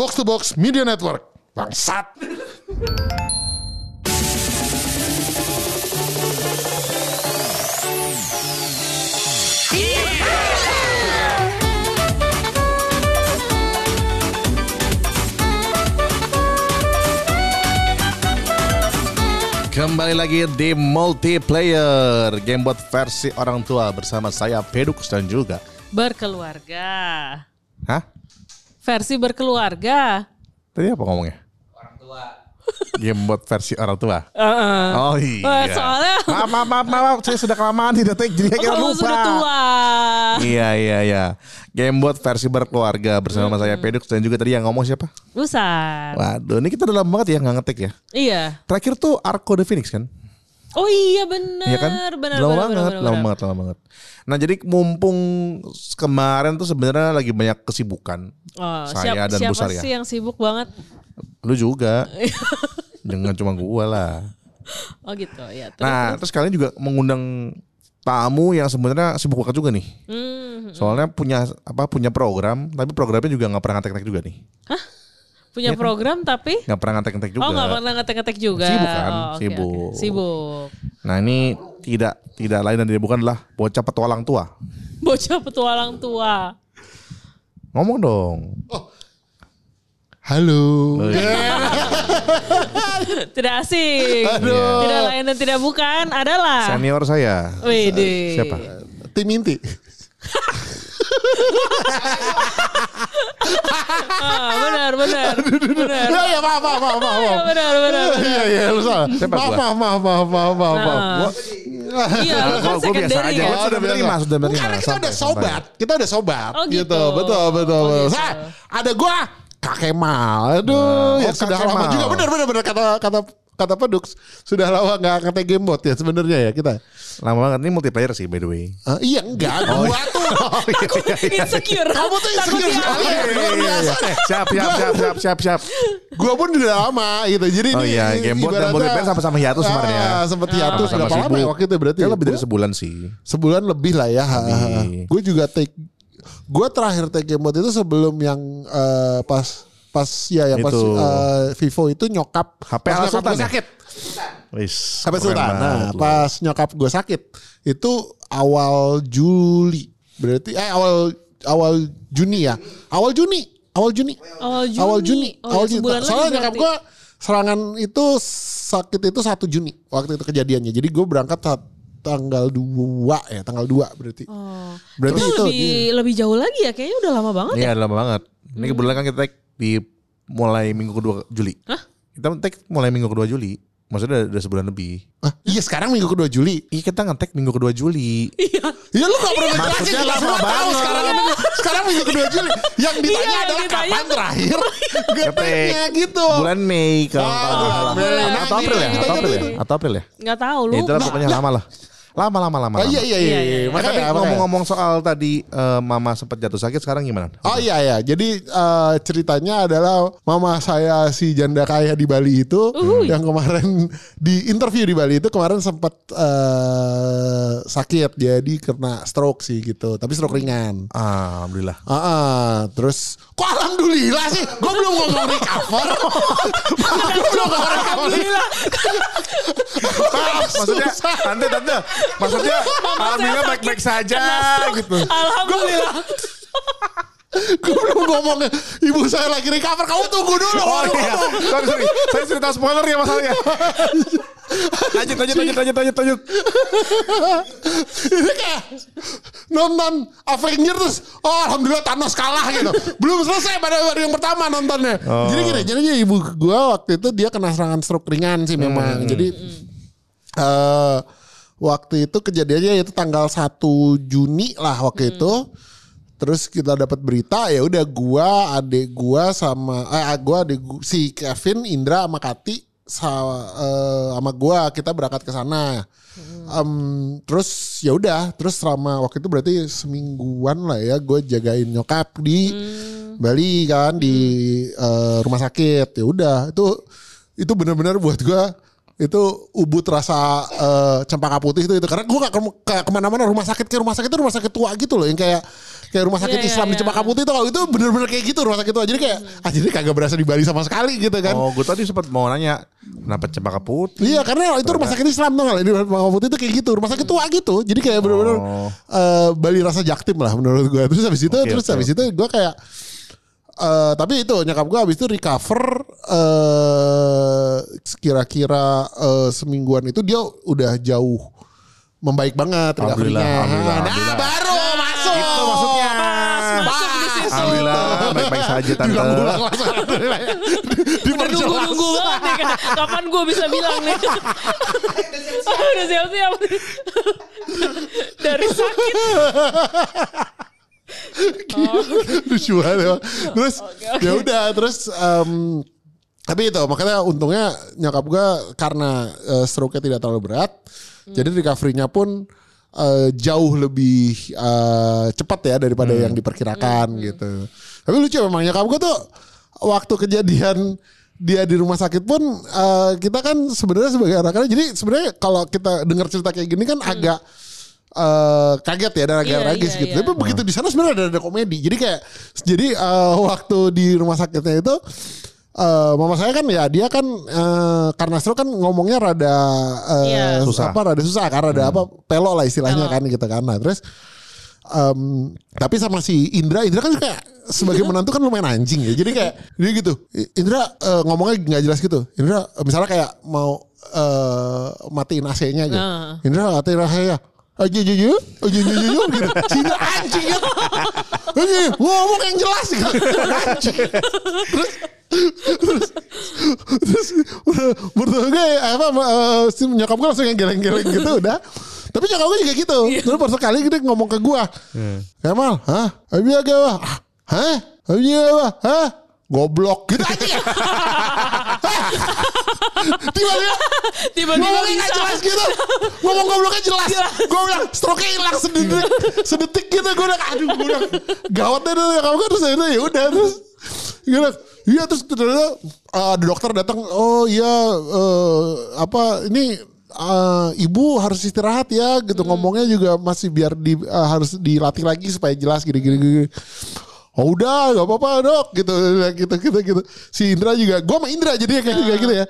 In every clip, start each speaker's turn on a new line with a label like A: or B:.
A: Box to Box Media Network. Bangsat.
B: Kembali lagi di multiplayer game buat versi orang tua bersama saya Pedux dan juga
C: Berkeluarga.
B: Hah?
C: Versi berkeluarga.
B: Tadi apa ngomongnya? Orang tua. Game buat versi orang tua.
C: Heeh.
B: Oh
C: Eh,
B: iya.
C: soalnya
B: maaf, maaf, maaf, maaf, saya sudah kelamaan di detik jadi kayak
C: kamu
B: lupa.
C: sudah tua.
B: Iya, iya, iya. Game buat versi berkeluarga bersama saya Pedux dan juga tadi yang ngomong siapa?
C: Busan.
B: Waduh, ini kita udah lama banget ya nggak ngetik ya.
C: Iya.
B: Terakhir tuh Arco the Phoenix kan?
C: Oh iya benar.
B: Iya kan?
C: Benar,
B: lama
C: benar,
B: banget,
C: benar,
B: lama
C: benar.
B: banget, lama banget. Nah jadi mumpung kemarin tuh sebenarnya lagi banyak kesibukan.
C: Oh,
B: Saya
C: siap-
B: dan
C: siapa
B: Sarya.
C: sih yang sibuk banget?
B: Lu juga. Jangan cuma gua lah.
C: Oh gitu ya. Terus,
B: Nah terus kalian juga mengundang tamu yang sebenarnya sibuk banget juga nih.
C: Hmm,
B: Soalnya punya apa punya program, tapi programnya juga nggak pernah ngetek-ngetek juga nih.
C: Punya program tapi
B: Nggak pernah ngetek-ngetek juga.
C: Oh nggak pernah ngetek-ngetek juga.
B: Sibuk kan?
C: Oh, oke,
B: Sibuk.
C: oke. Sibuk.
B: Nah ini tidak tidak lain dan tidak bukan adalah bocah petualang tua.
C: Bocah petualang tua.
B: Ngomong dong.
A: Halo.
C: Tidak asing. Tidak lain dan tidak bukan adalah.
B: Senior saya.
C: Wede.
B: Siapa?
A: Tim inti.
C: Ah, benar, benar, benar.
A: Ya ya maaf maaf maaf maaf.
C: Iya,
A: maaf.
C: benar, benar.
A: Iya iya lu salah. Maaf maaf maaf maaf maaf maaf.
C: Nah. Iya, lu kan
B: Gua- gua biasa aja.
C: ya.
B: Gua sudah menerima, sudah menerima.
A: Karena kita udah sobat. Kita udah sobat.
C: Oh, gitu.
A: Betul betul betul.
C: Oh, gitu.
A: Nah, ada gua Kak Kemal. Aduh, ya
B: oh,
A: sudah
B: Kak
A: lama juga. Benar benar benar kata kata kata Pedux. Sudah lama nggak ngetek game mode ya sebenarnya ya kita.
B: Lama banget ini multiplayer sih by the way.
A: Ah, iya enggak, gua tuh.
C: Insecure.
A: Kamu tuh insecure sekali.
B: Siap, siap, siap, siap, siap, siap.
A: Gua pun udah lama gitu. Jadi
B: Oh
A: ini
B: iya, game board dan multiplayer sama-sama hiatus kemarin ya.
A: Ah, Sempat hiatus berapa lama ya waktu itu berarti?
B: Ya lebih dari sebulan sih.
A: sebulan lebih lah ya. Gue juga take gue terakhir take game mode itu sebelum yang eh, pas pas ya yang pas
B: Itu.
A: eh, Vivo itu nyokap
B: HP
A: pas
B: ala
A: nyokap
B: Sultan
A: gue
B: ya?
A: sakit.
B: Wis.
A: HP Sultan. Nah, pas nyokap gue sakit itu awal Juli. Berarti eh awal awal Juni ya. Awal Juni. Awal Juni.
C: Awal Juni.
A: Awal Juni.
C: Oh,
A: awal
C: ya,
A: Juni. Soalnya nyokap gue serangan itu sakit itu 1 Juni waktu itu kejadiannya. Jadi gue berangkat saat tanggal 2 ya, tanggal 2 berarti.
C: Oh.
A: Berarti
C: itu,
A: itu
C: lebih lebih jauh lagi ya kayaknya udah lama banget ya.
B: Iya, lama banget. Ini kebetulan kan kita take di mulai minggu kedua Juli.
C: Hah?
B: Kita take mulai minggu kedua Juli. Maksudnya udah, udah sebulan lebih.
A: Ah, iya sekarang minggu kedua Juli.
B: Iya kita ngetek minggu kedua Juli.
C: Iya.
A: Iya lu gak pernah ngejelasin
B: Maksudnya lama
A: lu tahu
B: banget.
A: sekarang minggu, sekarang minggu kedua Juli. Yang ditanya
C: Iya,
A: adalah
C: ditanya
A: kapan terakhir ngeteknya gitu.
B: Bulan Mei kalau
A: Ah, bulan. Mei.
B: Atau April ya? Atau April ya?
A: gitu.
B: Atau April ya?
C: Nggak tahu lu.
B: Ya, itulah pokoknya lama lah. Lama lama lama.
A: Oh
B: lama.
A: iya iya iya.
C: Iya, iya,
A: iya.
C: iya.
B: Nah, tapi
A: Makanya,
B: ngomong-ngomong soal tadi eh, mama sempat jatuh sakit sekarang gimana?
A: Oh iya ya, jadi eh, ceritanya adalah mama saya si janda kaya di Bali itu
C: Uhuy.
A: yang kemarin di interview di Bali itu kemarin sempat eh, sakit jadi kena stroke sih gitu, tapi stroke ringan.
B: Ah, Alhamdulillah.
A: Ah, ah. terus kok alhamdulillah sih? Gue belum ngomong recover. Gue belum ngomong recover.
C: Alhamdulillah.
B: Maksudnya
A: Susah.
B: tante tante maksudnya alhamdulillah baik-baik saja gitu.
C: Alhamdulillah.
A: Gue belum ngomong ibu saya lagi recover. Kamu tunggu dulu.
B: Oh iya, sorry, sorry. Saya cerita spoiler ya masalahnya. lanjut, lanjut, lanjut, lanjut, lanjut, lanjut.
A: Ini kayak nonton Avenger terus oh alhamdulillah Thanos kalah gitu. Belum selesai pada hari yang pertama nontonnya.
B: Oh.
A: Jadi gini, jadi ibu gua waktu itu dia kena serangan stroke ringan sih memang. Jadi eh waktu itu kejadiannya itu tanggal 1 Juni lah waktu itu. Terus kita dapat berita ya udah gua, adik gua sama eh gua adik gua, si Kevin, Indra sama Kati sa- eh, sama gua kita berangkat ke sana. Em, terus ya udah, terus selama waktu itu berarti semingguan lah ya gue jagain nyokap di Bali kan di eh, rumah sakit. Ya udah, itu itu benar-benar buat gua itu ubud rasa eh, cempaka putih itu itu karena gue gak ke, ke- ke mana-mana rumah sakit kayak rumah sakit itu rumah sakit tua gitu loh yang kayak kayak rumah sakit
C: Iya, iya,
A: Islam di
C: iya.
A: cempaka putih itu kalau itu bener-bener kayak gitu rumah sakit tua jadi kayak ah jadi kagak berasa di Bali sama sekali gitu kan
B: Oh, gue tadi sempat mau nanya kenapa cempaka putih?
A: Iya karena itu rumah sakit Islam tuh Di rumah putih itu kayak gitu Rumah sakit tua gitu Jadi kayak bener-bener
B: Oh.
A: eh, Bali rasa jaktim lah menurut gue Terus habis itu
B: Oke,
A: Terus
B: oke.
A: habis itu gue kayak eh Tapi itu nyokap gue habis itu recover eh Kira-kira eh, Semingguan itu dia udah jauh Membaik banget
B: Alhamdulillah,
A: recovery-nya.
B: alhamdulillah,
A: Nah
B: alhamdulillah.
A: baru masuk
B: Itu maksudnya.
C: Pas masuk di situ.
B: Alhamdulillah baik-baik saja tante.
A: Diulang-ulang alhamdulillah
C: nunggu-nunggu banget nih. Kapan gue bisa bilang nih. Udah siap-siap. Dari sakit.
A: Lucu banget emang. Terus ya udah terus em, tapi itu makanya untungnya nyokap gue karena eh, stroke-nya tidak terlalu berat, jadi recovery-nya pun eh, jauh lebih eh, cepat ya daripada yang diperkirakan gitu. Tapi lucu memang nyokap gue tuh waktu kejadian dia di rumah sakit pun eh, kita kan sebenarnya sebagai anak-anak jadi sebenarnya kalau kita dengar cerita kayak gini kan agak eh, kaget ya dan agak
C: Iya,
A: tragis
C: iya,
A: gitu.
C: iya.
A: Tapi begitu di sana sebenarnya ada, ada komedi. Jadi kayak jadi eh, waktu di rumah sakitnya itu eh, mama saya kan ya dia kan eh, karena stroke kan ngomongnya rada eh,
C: Iya.
B: Susah.
A: apa rada susah kan rada apa pelok lah istilahnya
C: Pelok.
A: kan gitu kan. Nah, terus em, tapi sama si Indra, Indra kan kayak sebagai menantu kan lumayan anjing ya. Jadi kayak dia gitu. Indra eh, ngomongnya nggak jelas gitu. Indra misalnya kayak mau eh, matiin AC-nya gitu.
C: Nah.
A: Indra matiin AC-nya. Aja aja aja, aja aja aja gitu. Indra anjing gitu. Aja, ngomong yang jelas gitu. Anjing. Terus terus terus mertua gue apa eh, si nyokap gue langsung yang geleng-geleng gitu udah. Tapi nyokap gue juga gitu. Terus pas sekali dia ngomong ke gue Kemal hah? Abi agak apa hah? Abi apa hah goblok. Gitu aja tiba-tiba.
C: Tiba-tiba
A: ngomongnya jelas gitu. Ngomong gobloknya jelas. Gue bilang stroke hilang sedetik sedetik gitu. Gue udah aduh gue udah gawat deh kamu kan terus ya udah terus gue bilang iya terus ternyata uh, ada dokter datang oh iya eh, apa ini eh, ibu harus istirahat ya gitu. Ngomongnya juga masih biar di eh, harus dilatih lagi supaya jelas gini gini gini Oh udah gak apa-apa dok. Gitu gitu gitu gitu. Si Indra juga gue sama Indra jadi kayak kayak gitu ya.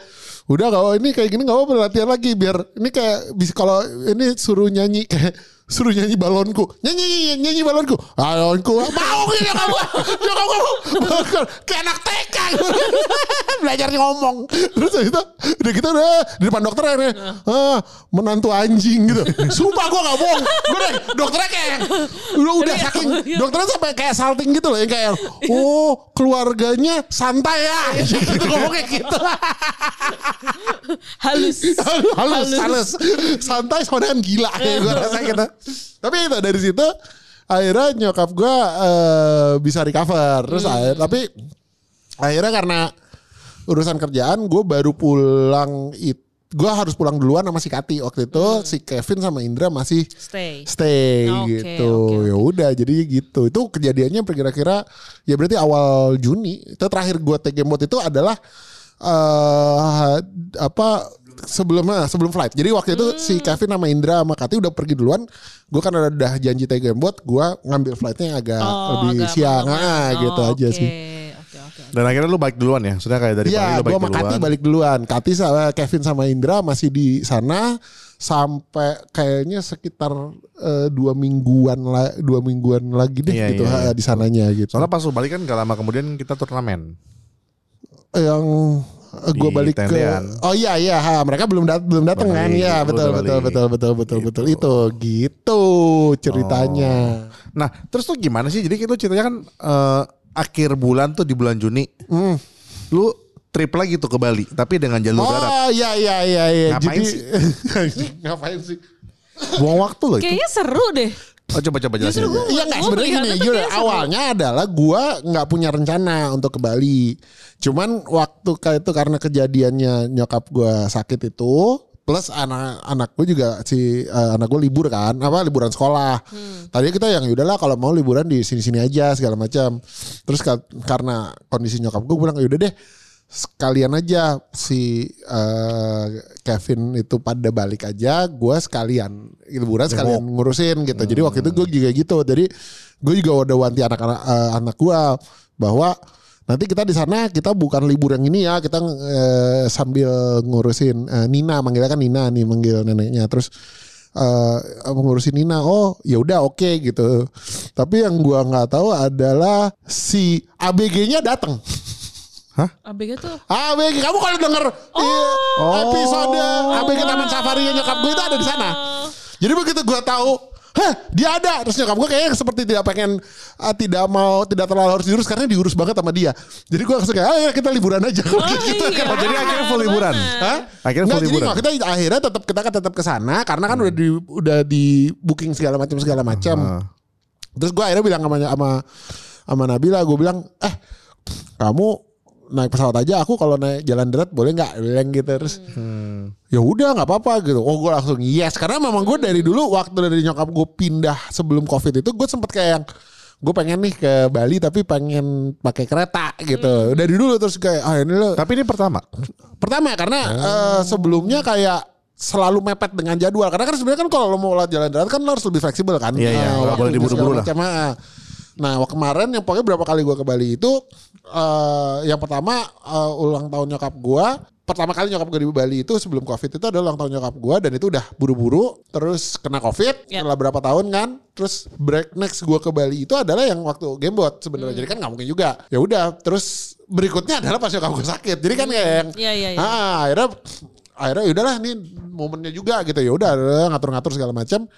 A: Udah kalau ini kayak gini gak apa-apa latihan lagi biar ini kayak bisa kalau ini suruh nyanyi kayak suruh nyanyi balonku. Nyanyi nyanyi, nyanyi balonku. Balonku. Mau gitu kamu. Jangan kamu kayak anak TK belajar ngomong. Terus itu udah gitu udah di depan dokter akhirnya ah, menantu anjing gitu. Sumpah gue gak bohong. Gue udah dokternya kayak udah udah saking dokternya sampai kayak salting gitu loh yang kayak oh keluarganya santai ya. Gitu ngomongnya gitu.
C: Halus.
A: halus halus. santai sama dengan gila kayak gue rasa gitu tapi itu dari situ akhirnya nyokap gue eh, bisa recover. Terus akhir tapi akhirnya karena urusan kerjaan gue baru pulang it gue harus pulang duluan sama si Kati waktu itu. Si Kevin sama Indra masih
C: Stay.
A: stay
C: Oke,
A: gitu.
C: oke, oke.
A: ya udah jadi gitu. Itu kejadiannya kira-kira ya berarti awal Juni. Itu terakhir gue take game itu adalah eh apa sebelumnya sebelum flight jadi waktu itu si
C: Hmm.
A: Kevin sama Indra sama Kati udah pergi duluan gue kan udah, udah janji game mode gue ngambil flightnya yang agak
C: Oh,
A: lebih
C: agak
A: siang
C: malam-malam.
A: ah, gitu
C: Oh,
A: aja sih
C: Oke, oke.
B: Dan akhirnya lu balik duluan ya? Sudah kayak dari Bali
A: Iya,
B: lu
A: gue
B: balik
A: sama Kati
B: duluan.
A: balik duluan. Kati sama Kevin sama Indra masih di sana sampai kayaknya sekitar eh, dua mingguan lah, dua mingguan lagi deh
B: Iya,
A: gitu
B: iya, iya.
A: di sananya gitu.
B: Soalnya pas lu balik kan gak lama kemudian kita turnamen.
A: Yang gue
B: Di
A: balik ke
B: Tendean.
A: oh iya iya ha, mereka belum dat belum datang kan ya
B: lu
A: betul
B: udah
A: betul
B: balik.
A: betul betul betul betul itu gitu ceritanya
B: Nah, terus tuh gimana sih? Jadi itu ceritanya kan eh, akhir bulan tuh di bulan Juni.
A: Hmm.
B: Lu trip lagi tuh ke Bali, tapi dengan jalur darat.
A: oh iya iya iya iya
B: Ngapain
A: jadi
B: sih?
A: ngapain sih
B: Buang waktu loh itu.
C: Kayaknya seru deh.
B: Oh coba coba jelasin.
A: Iya nggak
C: Gua
A: sebenarnya gini,
C: seru.
A: awalnya adalah gua nggak punya rencana untuk ke Bali. Cuman waktu kayak itu karena kejadiannya nyokap gua sakit itu, plus anak anak gue juga si eh, anak gue libur kan, apa liburan sekolah. Tadi kita yang yaudahlah kalau mau liburan di sini-sini aja segala macam. Terus ka- karena kondisi nyokap gue bilang yaudah deh sekalian aja si eh, Kevin itu pada balik aja, gue sekalian liburan sekalian ngurusin gitu. Jadi waktu itu gue juga gitu. Jadi gue juga udah wanti anak-anak eh, anak gue bahwa nanti kita di sana kita bukan libur yang ini ya, kita eh, sambil ngurusin eh, Nina, manggilnya kan Nina nih manggil neneknya. Terus eh ngurusin Nina, oh ya udah oke gitu. Tapi yang gua nggak tahu adalah si ABG-nya datang.
C: ABG tuh.
A: ABG kamu kalau denger iya, episode ABG Taman Safari yang nyokap gue itu ada di sana. Jadi begitu gue tahu, heh dia ada. Terus nyokap gue kayaknya seperti tidak pengen, ah, tidak mau, tidak terlalu harus diurus karena diurus banget sama dia. Jadi gue langsung kayak, ah ya kita liburan aja.
C: Oh,
A: gitu
C: iya.
B: Oh, jadi akhirnya full liburan.
A: Hah?
B: Akhirnya
A: Nggak,
B: full
A: jadi
B: liburan.
A: nggak, kita akhirnya tetap kita kan tetap ke sana karena kan udah di udah di booking segala macam segala macam.
B: Ah.
A: Terus gue akhirnya bilang sama sama sama Nabila, gue bilang, eh kamu naik pesawat aja, aku kalau naik jalan darat boleh nggak? Bilang gitu terus. Ya udah nggak apa-apa gitu. Oh gue langsung yes karena memang gue dari dulu waktu dari nyokap gue pindah sebelum covid itu gue sempet kayak yang gue pengen nih ke Bali tapi pengen pakai kereta gitu. Dari dulu terus kayak ah ini lo
B: Tapi ini pertama.
A: Pertama karena eh, sebelumnya kayak selalu mepet dengan jadwal karena kan sebenarnya kan kalau lo mau lewat jalan darat kan lo harus lebih fleksibel kan.
B: Iya, iya,
A: waktu
B: boleh diburu-buru
A: macam, ah. Nah, kemarin yang pokoknya berapa kali gua ke Bali itu eh yang pertama eh, ulang tahun nyokap gua. Pertama kali nyokap gue di Bali itu sebelum covid itu adalah ulang tahun nyokap gua dan itu udah buru-buru. Terus kena covid
C: Yap.
A: setelah berapa tahun kan. Terus break next gua ke Bali itu adalah yang waktu gamebot sebenarnya. Jadi kan nggak mungkin juga. Ya udah terus berikutnya adalah pas nyokap gue sakit. Jadi kan kayak yang
C: Iya, iya, iya.
A: Ah, akhirnya akhirnya ya udahlah nih momennya juga gitu. Ya udah udah ngatur-ngatur segala macam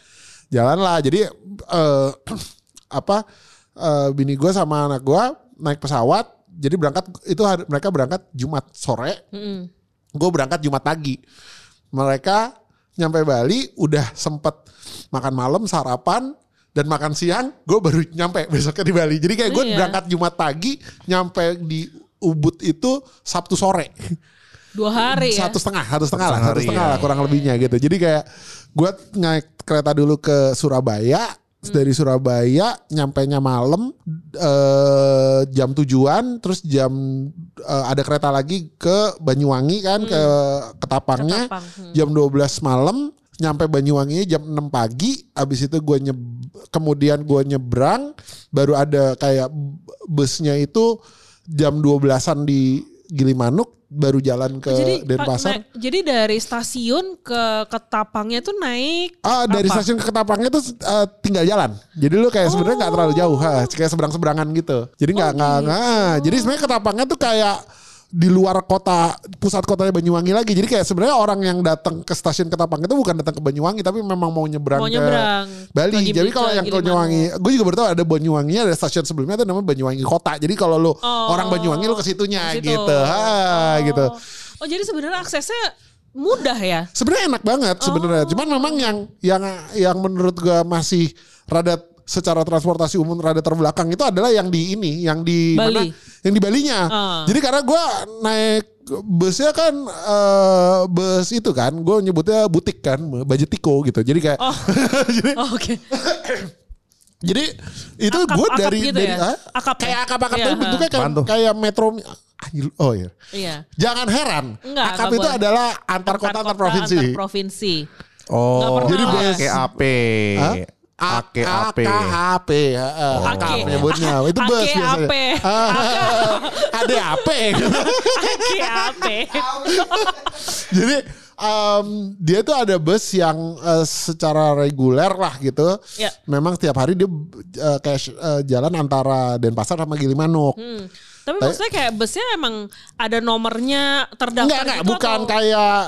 A: jalan lah jadi eh apa eh, bini gue sama anak gue naik pesawat jadi berangkat itu hari- mereka berangkat Jumat sore gue berangkat Jumat pagi mereka nyampe Bali udah sempet makan malam sarapan dan makan siang gue baru nyampe besoknya di Bali jadi kayak gue
C: Iya.
A: berangkat Jumat pagi nyampe di Ubud itu Sabtu sore
C: Dua hari ya.
A: satu setengah satu setengah lah satu setengah
B: ya.
A: lah kurang lebihnya gitu jadi kayak gue naik kereta dulu ke Surabaya
C: Hmm.
A: dari Surabaya nyampe nya malam eh, jam tujuan terus jam eh, ada kereta lagi ke Banyuwangi kan ke Ketapangnya
C: Hmm. Ketapang, hmm.
A: jam 12 malam nyampe Banyuwangi jam 6 pagi abis itu gue nyeb kemudian gue nyebrang baru ada kayak busnya itu jam 12-an di Gilimanuk baru jalan ke
C: jadi
A: Denpasar.
C: pa- naik- jadi dari stasiun ke Ketapangnya tuh naik
A: Ah dari
C: apa?
A: stasiun ke Ketapangnya tuh eh, tinggal jalan. Jadi lu kayak sebenarnya nggak terlalu jauh, ha, kayak seberang-seberangan gitu. Jadi nggak nggak nggak. Jadi sebenarnya Ketapangnya tuh kayak di luar kota pusat kotanya Banyuwangi lagi. Jadi kayak sebenarnya orang yang datang ke stasiun Ketapang itu bukan datang ke Banyuwangi tapi memang mau nyebrang,
C: Mau
A: ke
C: nyebrang
A: Bali.
C: ke Gili-
A: Jadi kalau yang ke. Banyuwangi, gue juga baru tahu ada Banyuwangi ada stasiun sebelumnya itu namanya Banyuwangi Kota. Jadi kalau lu orang Banyuwangi lu ke situnya
C: Ke situ.
A: gitu. Ha, gitu.
C: Oh jadi sebenarnya aksesnya mudah ya?
A: Sebenarnya enak banget sebenarnya. Cuman memang yang yang yang menurut gua masih rada secara transportasi umum rada terbelakang itu adalah yang di ini, yang di
C: Bali.
A: mana? Yang di Balinya.
C: Ah.
A: Jadi karena gua naik busnya kan eh, bus itu kan, gue nyebutnya butik kan, budget tiko gitu. Jadi kayak
C: Oh,
A: jadi
C: oh, oke.
A: jadi itu gue dari
C: gitu
A: dari
C: ya? Akap ya?
A: kayak akap-akap
C: Iya,
A: tapi bentuknya kayak
B: Apaan tuh?
A: kayak metro Anjir, oh iya.
C: Iya.
A: Jangan heran.
C: Enggak,
A: akap itu
C: boleh.
A: adalah antar kota antar provinsi.
C: Antar provinsi.
B: Oh,
A: Jadi bus-
B: Ake AP.
A: Hah? AKAP ya, eh,
C: Ake.
A: akap nyebutnya. Itu bus biasanya.
C: AP.
A: Ada AP.
C: Oke, apa?
A: Jadi em, dia tuh ada bus yang eh, secara reguler lah gitu.
C: Ya.
A: Memang setiap hari dia eh, kayak eh, jalan antara Denpasar sama Gilimanuk.
C: Hmm. Tapi maksudnya kayak busnya emang ada nomornya terdaftar
A: Enggak, enggak,
C: gitu
A: bukan
C: atau?
A: kayak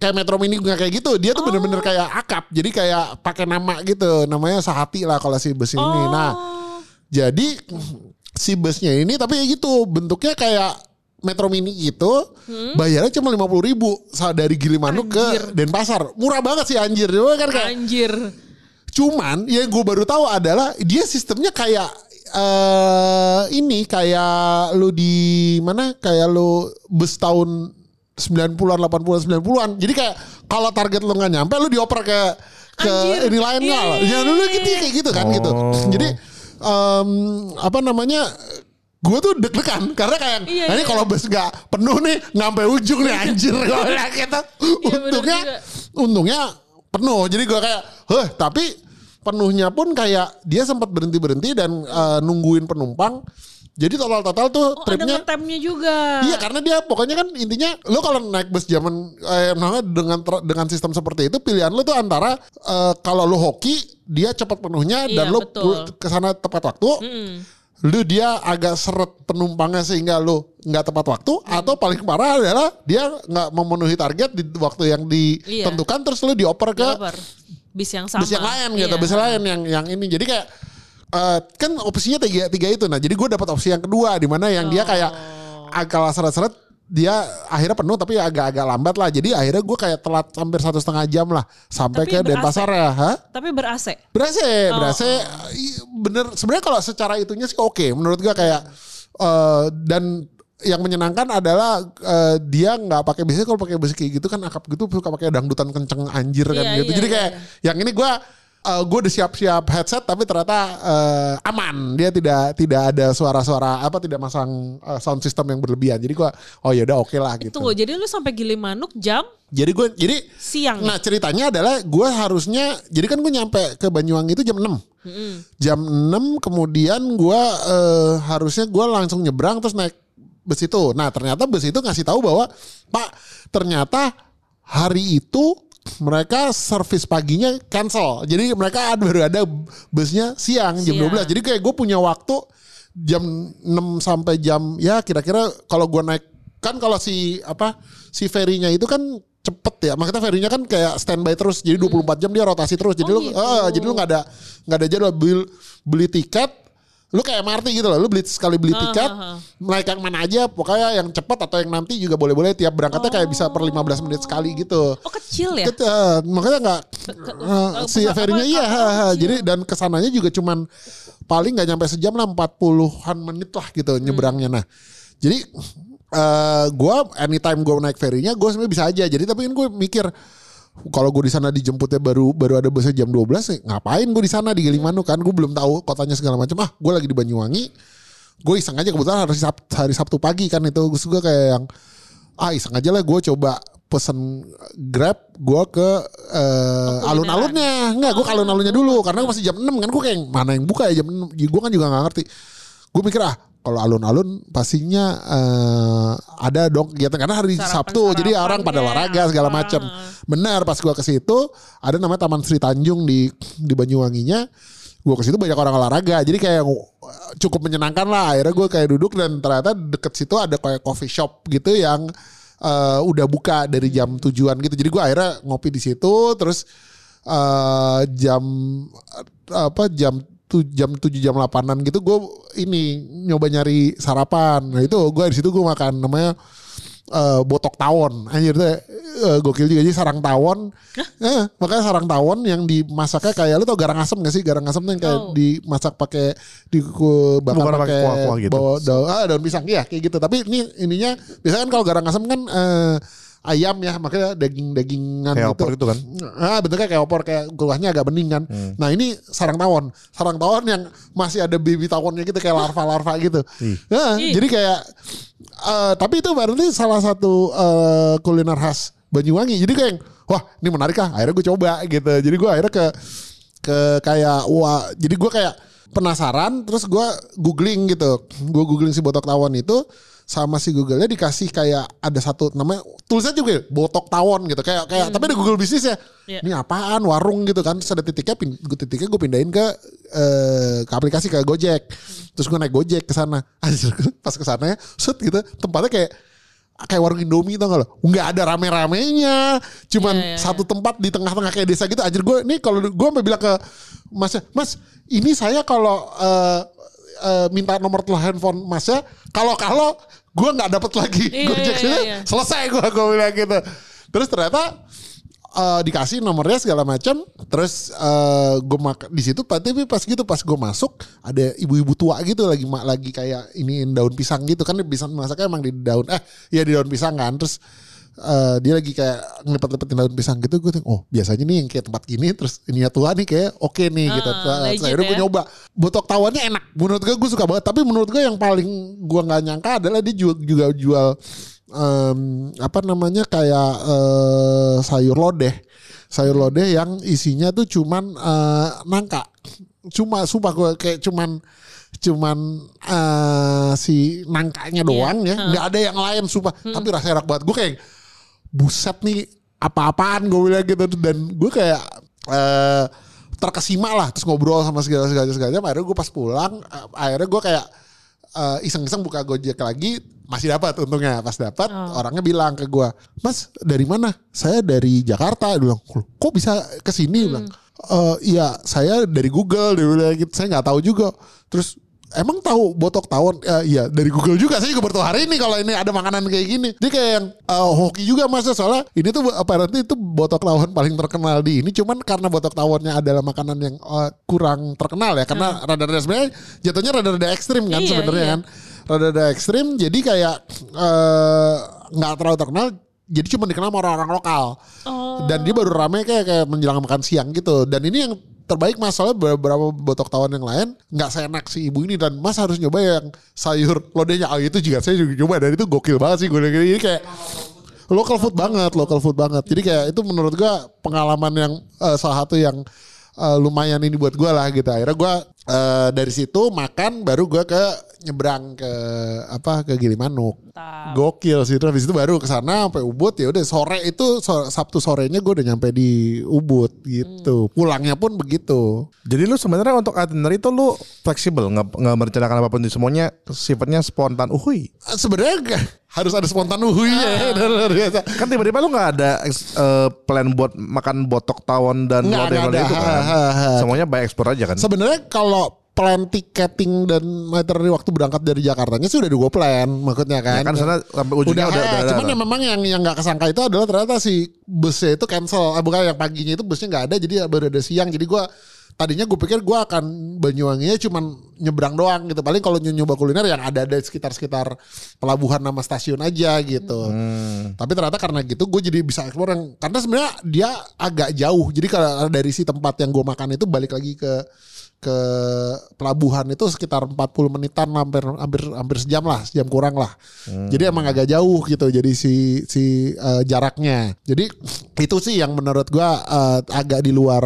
A: kayak Metro Mini nggak kayak gitu. Dia tuh bener-bener
C: Oh.
A: kayak akap. Jadi kayak pakai nama gitu. Namanya Sahati lah kalau si bus ini.
C: Oh.
A: Nah, jadi si busnya ini tapi ya gitu bentuknya kayak Metro Mini gitu. Bayarnya cuma lima puluh ribu dari Gilimanuk
C: Hmm? Anjir.
A: ke Denpasar. Murah banget sih anjir. Cuma kan kayak
C: Anjir.
A: Cuman yang gue baru tahu adalah dia sistemnya kayak eh ini kayak lu di mana kayak lu bus tahun 90-an 80-an 90-an. Jadi kayak kalau target lu nggak nyampe lu dioper ke ke
C: Anjir.
A: ini lain
C: Iya,
A: nggak?
C: iya,
A: Ya dulu
C: iya,
A: gitu
C: iya.
A: kayak gitu kan gitu.
B: Oh.
A: Jadi em, apa namanya gue tuh deg-degan karena kayak
C: Iya,
A: nah ini
C: iya.
A: kalau bus nggak penuh nih ngampe ujung nih anjir gue gitu.
C: Iya,
A: untungnya
C: juga.
A: untungnya penuh jadi gue kayak heh tapi penuhnya pun kayak dia sempat berhenti berhenti dan eh, nungguin penumpang jadi total total tuh
C: Oh, ada
A: tripnya
C: ngetemnya juga.
A: Iya karena dia pokoknya kan intinya lo kalau naik bus zaman eh, namanya dengan dengan sistem seperti itu pilihan lo tuh antara eh, kalau lo hoki dia cepat penuhnya dan
C: Iya,
A: lo
C: betul.
A: ke sana tepat waktu.
C: Mm.
A: Lu dia agak seret penumpangnya sehingga lo nggak tepat waktu atau paling parah adalah dia nggak memenuhi target di waktu yang
C: Iya.
A: ditentukan terus lo dioper ke
C: Dioper. bis yang sama.
A: bus yang lain gitu,
C: Iya.
A: bus lain yang yang ini. Jadi kayak eh, kan opsinya tiga tiga itu. Nah, jadi gue dapat opsi yang kedua di mana yang dia kayak
C: Oh.
A: agak seret-seret dia akhirnya penuh tapi agak-agak lambat lah. Jadi akhirnya gue kayak telat hampir satu setengah jam lah sampai
C: Tapi
A: ke? Denpasar ya. Hah?
C: Tapi ber-AC.
A: Berhasil,
C: Oh.
A: berhasil. I- Bener, sebenarnya kalau secara itunya sih oke. Menurut gue kayak eh, dan yang menyenangkan adalah eh, dia nggak pakai biasanya kalau pakai bus kayak gitu kan akap gitu suka pakai dangdutan kenceng anjir kan
C: Iya,
A: gitu.
C: iya,
A: Jadi
C: iya,
A: kayak yang ini gue eh, gue udah siap-siap headset tapi ternyata eh, aman. Dia tidak tidak ada suara-suara apa tidak masang eh, sound system yang berlebihan. Jadi gue oh ya udah oke lah gitu.
C: Tunggu, jadi lu sampai Gilimanuk jam
A: Jadi gue jadi
C: siang.
A: Nah ceritanya adalah gue harusnya jadi kan gue nyampe ke Banyuwangi itu jam 6 Jam 6 kemudian gue eh, harusnya gue langsung nyebrang terus naik bus itu. Nah ternyata bus itu ngasih tahu bahwa Pak ternyata hari itu mereka servis paginya cancel. Jadi mereka ada- baru ada busnya siang jam
C: Siang.
A: 12. Jadi kayak gue punya waktu jam 6 sampai jam ya kira-kira kalau gue naik kan kalau si apa si ferinya itu kan cepet ya makanya ferinya kan kayak standby terus jadi 24 jam dia rotasi terus jadi
C: Oh
A: lu
C: gitu.
A: eh, jadi lu nggak ada nggak ada jadwal beli, beli tiket lu kayak MRT gitu loh lu beli sekali beli tiket
C: ah.
A: naik yang mana aja pokoknya yang cepat atau yang nanti juga boleh-boleh tiap berangkatnya kayak bisa per 15 menit sekali gitu
C: Oh kecil ya?
A: Ket- eh, makanya nggak eh, si ferinya iya
C: kecil.
A: jadi dan ke sananya juga cuman paling nggak nyampe sejam lah 40-an menit lah gitu
C: Hmm.
A: nyebrangnya nah jadi eh gue anytime gue naik ferinya gue sebenarnya bisa aja jadi tapi kan gue mikir kalau gue di sana dijemputnya baru baru ada busnya jam 12 eh, ngapain gue di sana di Gilimanuk kan? Gue belum tahu kotanya segala macam. Ah gue lagi di Banyuwangi gue iseng aja. Kebetulan hari Sabtu, hari Sabtu pagi kan? Itu gue juga kayak yang ah iseng aja lah gue coba pesen grab gue ke
C: Oh,
A: alun-alunnya. Nggak gue ke alun-alunnya dulu karena masih jam 6 kan? Gue kayak mana yang buka ya jam 6 gue kan juga nggak ngerti. Gue mikir ah kalau alun-alun pastinya eh, ada dong kegiatan. Karena hari
C: Sarapan-
A: Sabtu jadi orang pada
C: sarapannya
A: olahraga segala
C: apa.
A: macam benar pas gue ke situ ada namanya Taman Sri Tanjung di di Banyuwanginya. Gue ke situ banyak orang olahraga jadi kayak uh, cukup menyenangkan lah. Akhirnya gue kayak duduk dan ternyata deket situ ada kayak coffee shop gitu yang eh, udah buka dari jam tujuan gitu. Jadi gue akhirnya ngopi di situ terus eh, jam apa jam tu, jam 7 jam 8-an gitu gue ini nyoba nyari sarapan. Nah itu gue di situ gue makan namanya eh, botok tawon. Anjir tuh eh, gokil juga. Jadi sarang tawon. Eh, makanya sarang tawon yang dimasaknya kayak lu tau garang asem gak sih? Garang asem tuh yang kayak
C: Tahu.
A: dimasak pakai di ku- bakar
B: Bukan pakai kuah-kuah gitu.
A: bawa daun ah, daun pisang. Ya kayak gitu. Tapi ini ininya biasanya kan kalau garang asem kan eh, ayam ya makanya daging dagingan
B: Kayak
A: gitu
B: opor itu kan.
A: Ah bentuknya kayak opor kayak kuahnya agak bening kan.
B: Hmm.
A: Nah ini sarang tawon, sarang tawon yang masih ada baby tawonnya gitu kayak larva-larva gitu.
B: Ih.
A: Nah,
C: Ih.
A: jadi kayak eh, tapi itu berarti salah satu eh, kuliner khas Banyuwangi. Jadi kayak wah ini menarik ah. Akhirnya gue coba gitu. Jadi gue akhirnya ke ke kayak wah jadi gue kayak penasaran terus gue googling gitu. Gue googling si botok tawon itu sama si Google-nya dikasih kayak ada satu namanya tulisannya juga ya, botok tawon gitu. Kayak kayak tapi ada Google bisnis ya
C: Iya.
A: ini apaan? Warung gitu kan. Terus ada titiknya pin, gue titiknya gue pindahin ke eh, ke aplikasi ke Gojek. Terus gue naik Gojek ke sana. Pas ke sana set gitu. Tempatnya kayak kayak warung Indomie tau gak lo? Nggak ada rame-ramenya. Cuman
C: Iya, iya,
A: satu tempat di tengah-tengah kayak desa gitu. Anjir gue nih kalau gue sampai bilang ke masnya mas ini saya kalau eh, eh, minta nomor telepon handphone masnya kalau kalau gue nggak dapat lagi.
C: Iya,
A: Gojek
C: iya,
A: sini
C: iya.
A: selesai gue gue bilang gitu. Terus ternyata eh, dikasih nomornya segala macam terus eh, gue mak di situ tapi pas gitu pas gue masuk ada ibu-ibu tua gitu lagi mak lagi kayak iniin daun pisang gitu. Kan bisa masaknya emang di daun eh ya di daun pisang kan. Terus eh, dia lagi kayak ngelipet-lipetin daun pisang gitu gue tengok oh biasanya nih yang kayak tempat gini terus ininya tua nih kayak oke nih
C: Ah,
A: gitu. Terus akhirnya gue
C: ya.
A: nyoba. Botok tawannya enak menurut gue gue suka banget. Tapi menurut gue yang paling gue nggak nyangka adalah dia juga, juga jual em, apa namanya kayak eh, sayur lodeh. Sayur lodeh yang isinya tuh cuman eh, nangka. Cuma sumpah gue kayak cuman cuman eh, si nangkanya doang ya. nggak ada yang lain sumpah. Tapi rasanya enak banget. Gue kayak buset nih apa-apaan gue bilang gitu. Dan gue kayak eh terkesima lah terus ngobrol sama segala segala segala. Akhirnya gue pas pulang eh, akhirnya gue kayak eh, iseng-iseng buka gojek lagi masih dapat untungnya. Pas dapat orangnya bilang ke gue mas dari mana? Saya dari Jakarta. Dia bilang "Loh, kok bisa ke sini? Dia bilang "Eh, iya saya dari Google. Dia bilang gitu. Saya nggak tahu juga. Terus Emang tahu botok tawon? Eh, iya dari Google juga. Saya juga baru hari ini kalau ini ada makanan kayak gini. Dia kayak yang eh, hoki juga mas soalnya ini tuh apparently itu botok tawon paling terkenal di ini. Cuman karena botok tawonnya adalah makanan yang eh, kurang terkenal ya. Karena rada-rada sebenarnya jatuhnya rada-rada ekstrim kan
C: Iya,
A: sebenarnya
C: iya.
A: kan. Rada-rada ekstrim. Jadi kayak eh, nggak terlalu terkenal. Jadi cuma dikenal sama orang-orang lokal.
C: Oh.
A: Dan dia baru rame kayak kayak menjelang makan siang gitu. Dan ini yang terbaik mas soalnya beberapa botok tawon yang lain nggak seenak si ibu ini dan mas harus nyoba yang sayur lodehnya oh itu juga saya juga coba dan itu gokil banget sih gue ini kayak local food banget local food banget. Jadi kayak itu menurut gua pengalaman yang eh, salah satu yang eh, lumayan ini buat gua lah gitu. Akhirnya gua eh, dari situ makan baru gua ke nyebrang ke apa ke Gilimanuk
C: Mantap.
A: Gokil sih terus habis itu baru ke sana sampai Ubud ya udah sore itu so- Sabtu sorenya gue udah nyampe di Ubud gitu. Pulangnya pun begitu.
B: Jadi lu sebenarnya untuk itinerary itu lu fleksibel, nggak nggak merencanakan apa pun di semuanya sifatnya spontan. Uhui.
A: Eh, Sebenarnya gak- harus ada spontan uhuinya ya, luar biasa.
B: Kan tiba-tiba lu nggak ada eh, plan buat makan botok tawon dan
A: Nggak,
B: lodeh-lodeh
A: ada.
B: itu kan.
A: Ha, ha, ha.
B: Semuanya by explore aja kan.
A: Sebenarnya kalau plan tiketing dan itinerary waktu berangkat dari Jakartanya sih udah gue plan maksudnya kan.
B: Ya kan sana sampai ujungnya
A: udah,
B: udah,
A: eh,
B: udah,
A: cuman
B: udah-
A: yang memang yang yang nggak kesangka itu adalah ternyata si busnya itu cancel ah, bukan yang paginya itu busnya nggak ada jadi baru ada siang jadi gua tadinya gue pikir gua akan Banyuwanginya cuman nyebrang doang gitu. Paling kalau nyoba kuliner yang ada ada sekitar sekitar pelabuhan nama stasiun aja gitu.
B: Hmm.
A: tapi ternyata karena gitu gue jadi bisa explore yang karena sebenarnya dia agak jauh. Jadi kalau dari si tempat yang gue makan itu balik lagi ke ke pelabuhan itu sekitar 40 menitan hampir hampir hampir sejam lah sejam kurang lah. Jadi emang agak jauh gitu jadi si si eh, jaraknya. Jadi itu sih yang menurut gua eh, agak di luar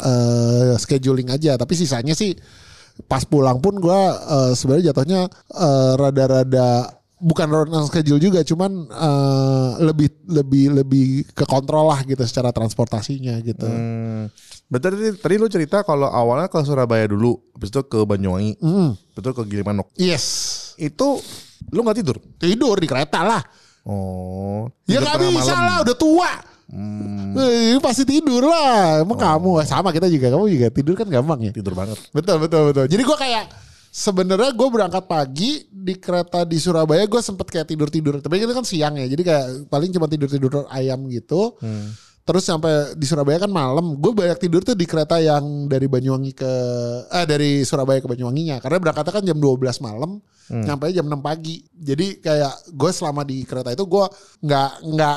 A: eh, scheduling aja tapi sisanya sih pas pulang pun gua eh, sebenarnya jatuhnya eh, rada-rada bukan non schedule juga cuman eh, lebih lebih lebih ke kontrol lah gitu secara transportasinya gitu
B: Hmm. Berarti tadi, tadi lu cerita kalau awalnya ke Surabaya dulu, habis itu ke Banyuwangi,
A: Hmm.
B: betul ke Gilimanuk.
A: yes
B: Itu lu nggak tidur?
A: tidur di kereta lah
B: Oh.
A: Ya nggak bisa
B: malam.
A: lah, udah tua.
B: Hmm,
A: Eh, pasti tidur lah. Emang kamu sama kita juga. Kamu juga tidur kan gampang ya.
B: tidur banget.
A: Betul betul betul. Jadi gue kayak sebenarnya gue berangkat pagi di kereta di Surabaya gue sempet kayak tidur tidur. Tapi itu kan siang ya. Jadi kayak paling cuma tidur tidur ayam gitu. Terus sampai di Surabaya kan malam. Gue banyak tidur tuh di kereta yang dari Banyuwangi ke eh dari Surabaya ke Banyuwanginya. Karena berangkatnya kan jam 12 malam, nyampe jam 6 pagi. Jadi kayak gue selama di kereta itu gue nggak nggak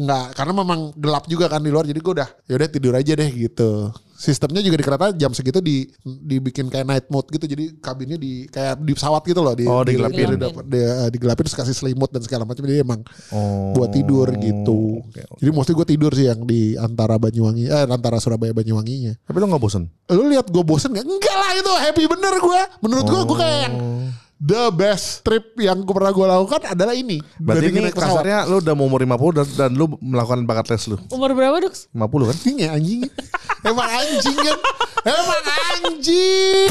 A: nggak karena memang gelap juga kan di luar. Jadi gue udah yaudah tidur aja deh gitu. Sistemnya juga di kereta jam segitu di dibikin kayak night mode gitu. Jadi kabinnya di kayak di pesawat gitu loh. Di,
B: Oh,
A: di-
B: digelapin.
A: di- di- di- digelapin terus kasih selimut dan segala macam. Jadi emang
B: Oh.
A: buat tidur gitu.
B: Oke, oke.
A: Jadi mostly gue tidur sih yang di antara Banyuwangi, eh antara Surabaya Banyuwanginya.
B: Tapi lu nggak bosen?
A: Lu lihat gue bosen gak? Enggak lah itu happy bener gue. Menurut gue gue kayak yang the best trip yang pernah gue lakukan adalah ini.
B: Berarti ini kasarnya lu udah mau umur 50 dan, dan lu melakukan bakat tes lu.
C: Umur berapa Dux?
B: 50 kan?
A: Ini anjing. Emang anjing kan. Emang anjing.